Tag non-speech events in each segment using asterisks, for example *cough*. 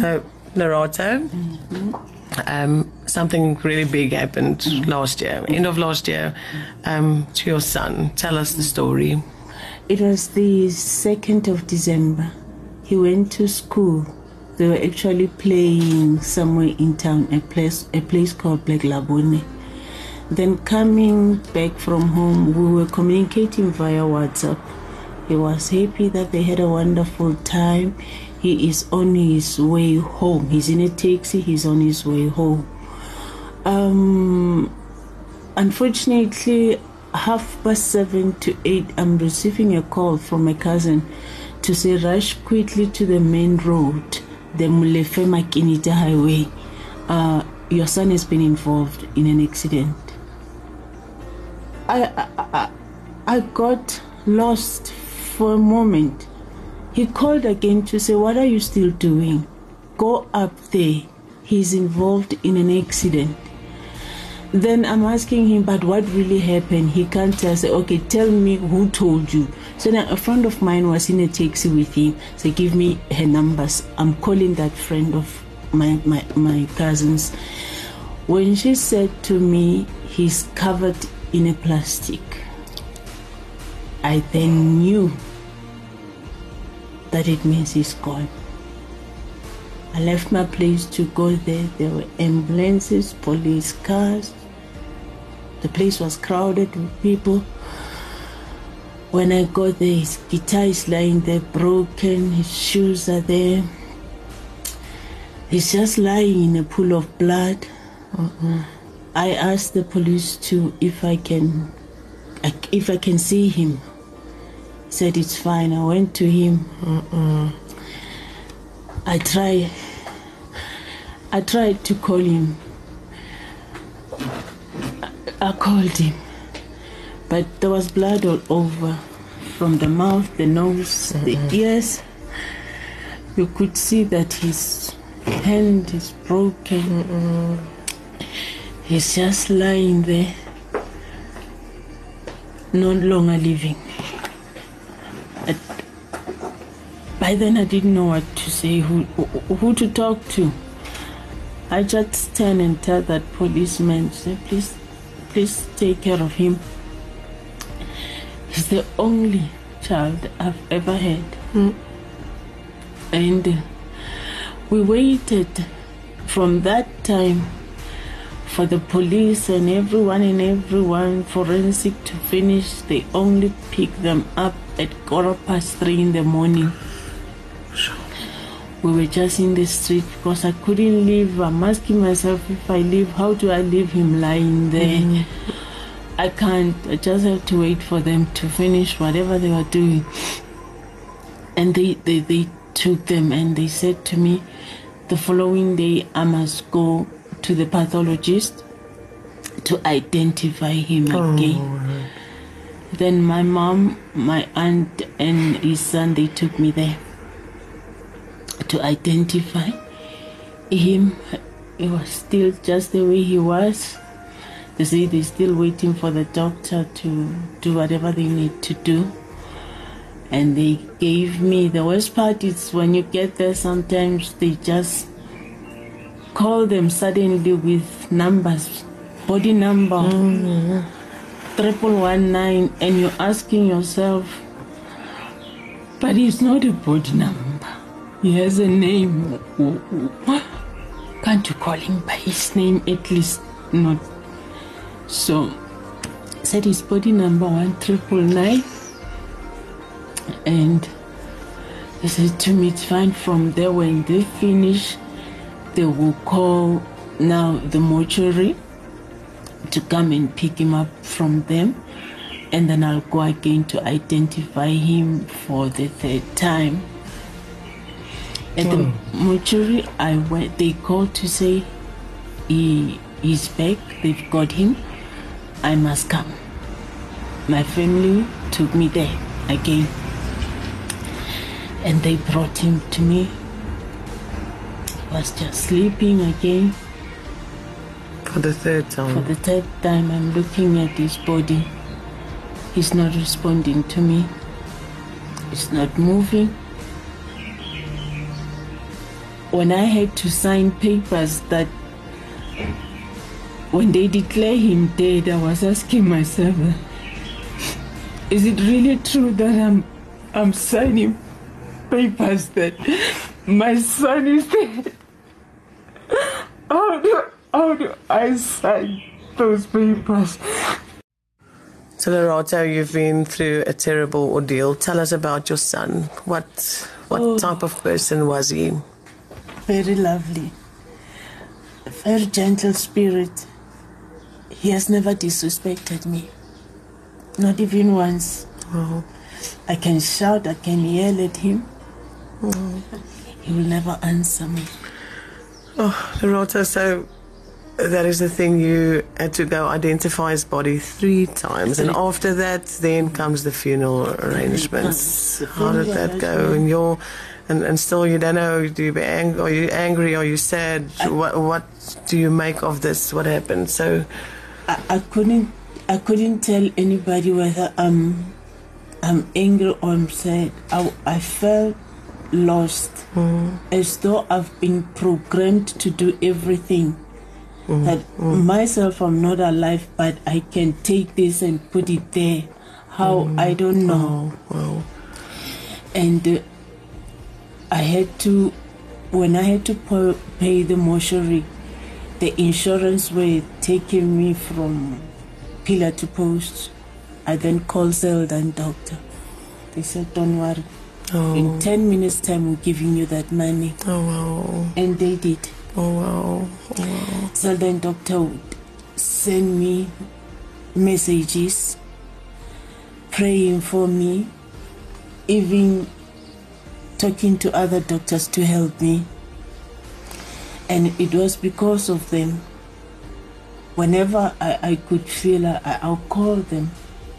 So, Lerato, um, something really big happened last year, end of last year, um, to your son. Tell us the story. It was the 2nd of December. He went to school. They were actually playing somewhere in town, a place, a place called Black Labone. Then coming back from home, we were communicating via WhatsApp. He was happy that they had a wonderful time. He is on his way home. He's in a taxi, he's on his way home. Um, unfortunately, half past seven to eight, I'm receiving a call from my cousin to say, rush quickly to the main road, the Mulefe Makinita Highway. Uh, your son has been involved in an accident. I, I, I got lost for a moment. He called again to say, What are you still doing? Go up there. He's involved in an accident. Then I'm asking him, But what really happened? He can't tell. Say, Okay, tell me who told you. So now a friend of mine was in a taxi with him. So give me her numbers. I'm calling that friend of my, my, my cousin's. When she said to me, He's covered in a plastic, I then knew that it means he's gone. I left my place to go there. There were ambulances, police cars. The place was crowded with people. When I got there, his guitar is lying there broken, his shoes are there. He's just lying in a pool of blood. I asked the police to if I can if I can see him. Said it's fine. I went to him. I tried. I tried to call him. I, I called him, but there was blood all over, from the mouth, the nose, the ears. You could see that his hand is broken. He's just lying there, no longer living. But by then, I didn't know what to say, who, who to talk to. I just stand and tell that policeman, say, please, please take care of him. He's the only child I've ever had. And uh, we waited from that time for the police and everyone and everyone forensic to finish. They only pick them up at quarter past three in the morning. We were just in the street because I couldn't leave. I'm asking myself if I leave, how do I leave him lying there? Mm-hmm. I can't. I just have to wait for them to finish whatever they were doing. And they, they, they took them and they said to me, the following day I must go to the pathologist to identify him oh, again. Then my mom, my aunt, and his son they took me there to identify him. He was still just the way he was. They say they're still waiting for the doctor to do whatever they need to do. And they gave me the worst part is when you get there, sometimes they just call them suddenly with numbers, body number, mm, triple one nine, and you're asking yourself, but it's not a body number. He has a name. Can't you call him by his name at least? Not so. Said his body number one triple nine, and they said to me, "It's fine." From there, when they finish, they will call now the mortuary to come and pick him up from them, and then I'll go again to identify him for the third time. At the hmm. mortuary, I went. They called to say he is back. They've got him. I must come. My family took me there again, and they brought him to me. He was just sleeping again. For the third time. For the third time, I'm looking at his body. He's not responding to me. He's not moving. when I had to sign papers that when they declare him dead, I was asking myself, *laughs* is it really true that I'm I'm signing papers that my son is dead? *laughs* Oh, How do how do I sign those papers? So, Lerato, you've been through a terrible ordeal. Tell us about your son. What what Oh. type of person was he? Very lovely, very gentle spirit. He has never disrespected me, not even once. Oh, I can shout, I can yell at him. Oh. He will never answer me. oh Lerato, so that is the thing. You had to go identify his body three times, and after that, then comes the funeral arrangements. How did that go? And you're, and, and still you don't know. Do you be ang- Are you angry? Are you sad? what what do you make of this? What happened? So, I, I couldn't I couldn't tell anybody whether I'm I'm angry or I'm sad. I, I felt lost, mm. as though I've been programmed to do everything. Mm-hmm. That mm-hmm. myself, I'm not alive, but I can take this and put it there. How mm-hmm. I don't know. oh, well, and uh, I had to, when I had to pay the mortuary, the insurance were taking me from pillar to post. I then called Zelda and doctor. They said, "Don't worry. oh, In ten minutes' time, we're giving you that money." oh, wow, And they did. Oh, wow, oh, wow. Zelda and doctor would send me messages, praying for me, even talking to other doctors to help me. And it was because of them. Whenever I, I could feel, I, I'll call them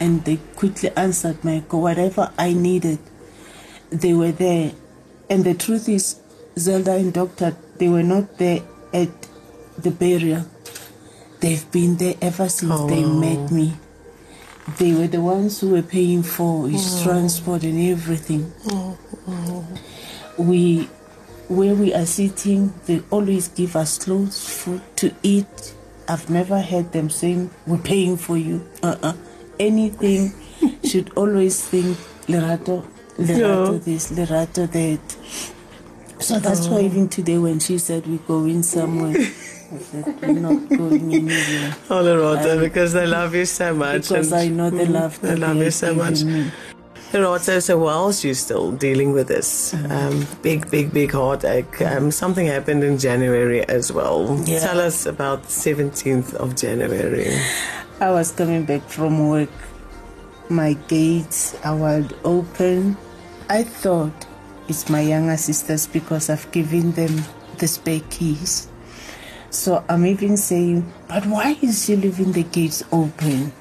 and they quickly answered my call. Whatever I needed, they were there. And the truth is, Zelda and Doctor, they were not there at the burial. They've been there ever since they Oh. met me. They were the ones who were paying for his mm. transport and everything. Mm-hmm. We, where we are sitting, they always give us clothes, food to eat. I've never heard them saying, "We're paying for you." Uh-uh. Anything *laughs* should always think Lerato, Lerato this, Lerato that. So that's why even today when she said we're going somewhere, I said we're not going anywhere. Oh, Lerato, because they love you so much. Because I know the Mm, love they love you so much. me. Lerato, so whilst you're still dealing with this um, big, big, big heartache, um, something happened in January as well. Yeah. Tell us about the 17th of January. I was coming back from work. My gates are wide open. I thought it's my younger sisters because I've given them the spare keys. So I'm even saying, but why is she leaving the gates open?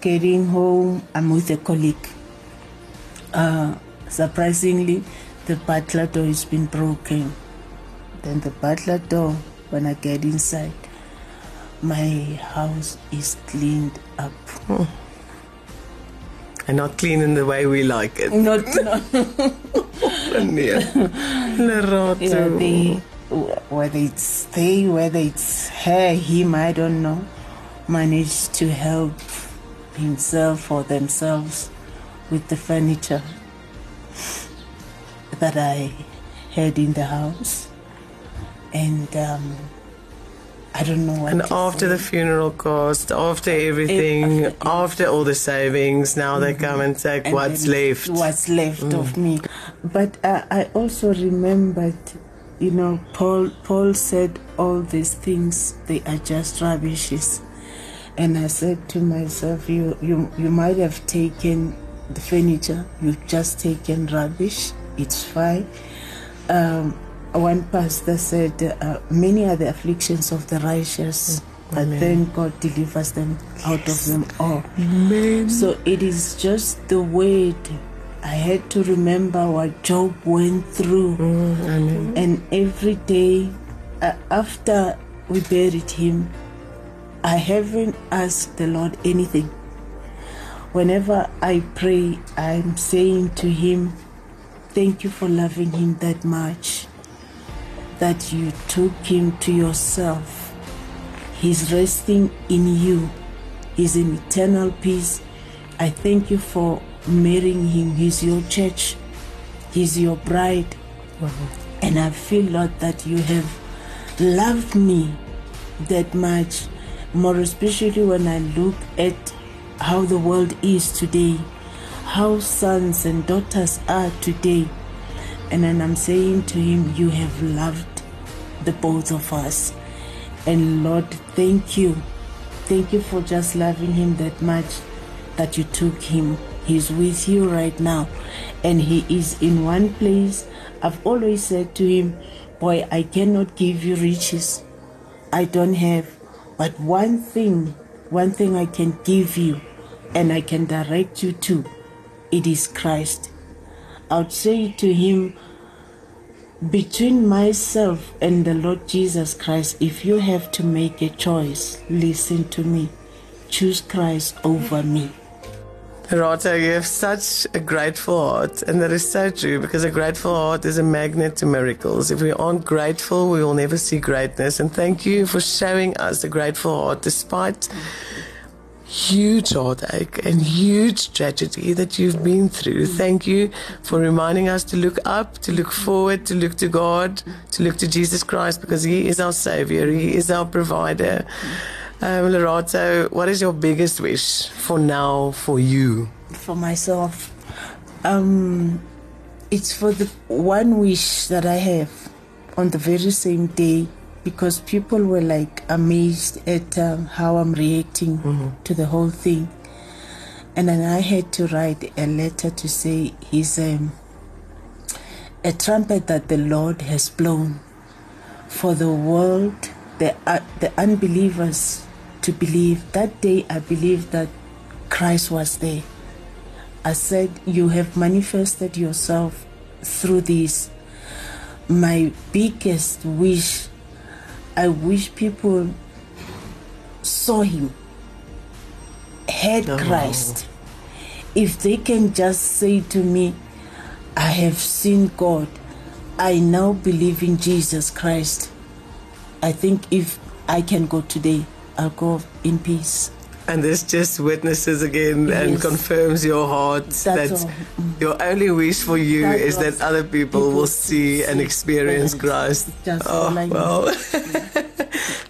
Getting home, I'm with a colleague. Uh, surprisingly, the butler door has been broken. Then the butler door, when I get inside, my house is cleaned up. And not clean in the way we like it. Not, not Nee. Lerato. yeah, they, whether it's they, whether it's her, him, I don't know, managed to help himself or themselves with the furniture that I had in the house. And um, I don't know what And after say. the funeral cost, after everything, After- after all the savings, now they come and take and what's left. what's left of me. But uh, i also remembered you know paul paul said all these things they are just rubbishes. And i said to myself you you you might have taken the furniture you've just taken rubbish it's fine. Um, one pastor said uh, many are the afflictions of the righteous but then god delivers them out of them all so it is just the word. I had to remember what Job went through. And every day uh, after we buried him, I haven't asked the Lord anything. Whenever I pray, I'm saying to him, Thank you for loving him that much. That you took him to yourself. He's resting in you. He's in eternal peace. I thank you for marrying him. He's your church. He's your bride. And I feel, Lord, that you have loved me that much. More especially when I look at how the world is today, how sons and daughters are today. And then I'm saying to him, You have loved the both of us. And Lord, thank you. Thank you for just loving him that much that you took him. He's with you right now. And he is in one place. I've always said to him, Boy, I cannot give you riches. I don't have. But one thing, one thing I can give you and I can direct you to, it is Christ. I would say to him, between myself and the Lord Jesus Christ, if you have to make a choice, listen to me. Choose Christ over me. Rata, you have such a grateful heart, and that is so true because a grateful heart is a magnet to miracles. If we aren't grateful, we will never see greatness. And thank you for showing us a grateful heart despite huge heartache and huge tragedy that you've been through. Thank you for reminding us to look up, to look forward, to look to God, to look to Jesus Christ because He is our Savior, He is our provider. Um, what is your biggest wish for now for you? For myself, um, it's for the one wish that I have on the very same day because people were like amazed at um, how I'm reacting mm-hmm. to the whole thing. And then I had to write a letter to say he's um, a trumpet that the Lord has blown for the world, the, uh, the unbelievers to believe. That day I believed that Christ was there. I said, You have manifested yourself through this. My biggest wish I wish people saw him, heard oh. Christ. If they can just say to me, I have seen God, I now believe in Jesus Christ. I think if I can go today, I'll go in peace. And this just witnesses again yes. and confirms your heart That's that all. your only wish for you that is that other people, people will see and experience Christ. Oh, well. *laughs*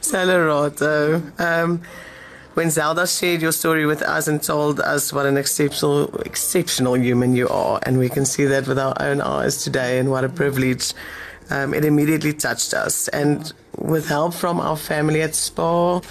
Celerato. Um, when Zelda shared your story with us and told us what an exceptional, exceptional human you are, and we can see that with our own eyes today, and what a privilege um, it immediately touched us. And with help from our family at SPAR,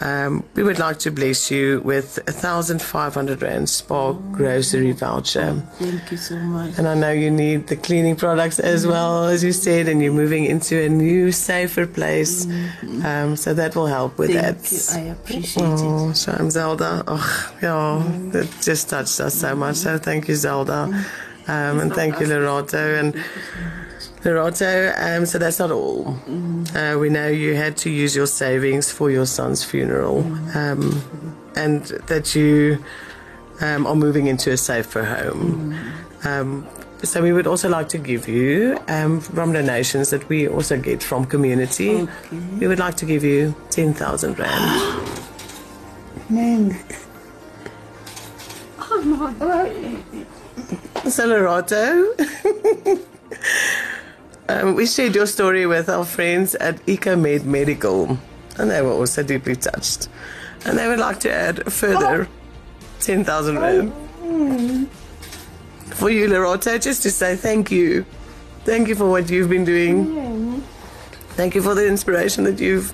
um, we would like to bless you with a thousand five hundred rand SPAR grocery voucher. Thank you so much. And I know you need the cleaning products as well as you said, and you're moving into a new, safer place. Mm-hmm. Um, so that will help with that. Thank that. You. I appreciate it. oh, it. Shame, Zelda. Oh, yeah, mm-hmm. that just touched us so much. So thank you, Zelda. Mm-hmm. Um, and thank you, Lorato. And Lorato, um, so that's not all. Mm. Uh, we know you had to use your savings for your son's funeral, mm. um, and that you um, are moving into a safer home. Mm. Um, so we would also like to give you um, from donations that we also get from community. Okay. We would like to give you ten thousand rand. *gasps* Man. Oh my. So Lorato. *laughs* Um, we shared your story with our friends at EcoMed Medical, and they were also deeply touched. And they would like to add a further 10,000 Rand for you, Lorato, just to say thank you. Thank you for what you've been doing. Thank you for the inspiration that you've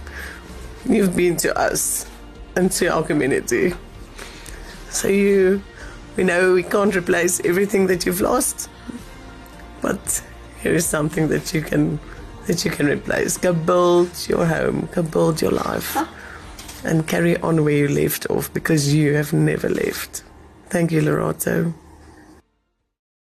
you've been to us and to our community. So you, we know we can't replace everything that you've lost, but here is something that you can that you can replace. Go build your home, go build your life, and carry on where you left off because you have never left. Thank you, Lorato.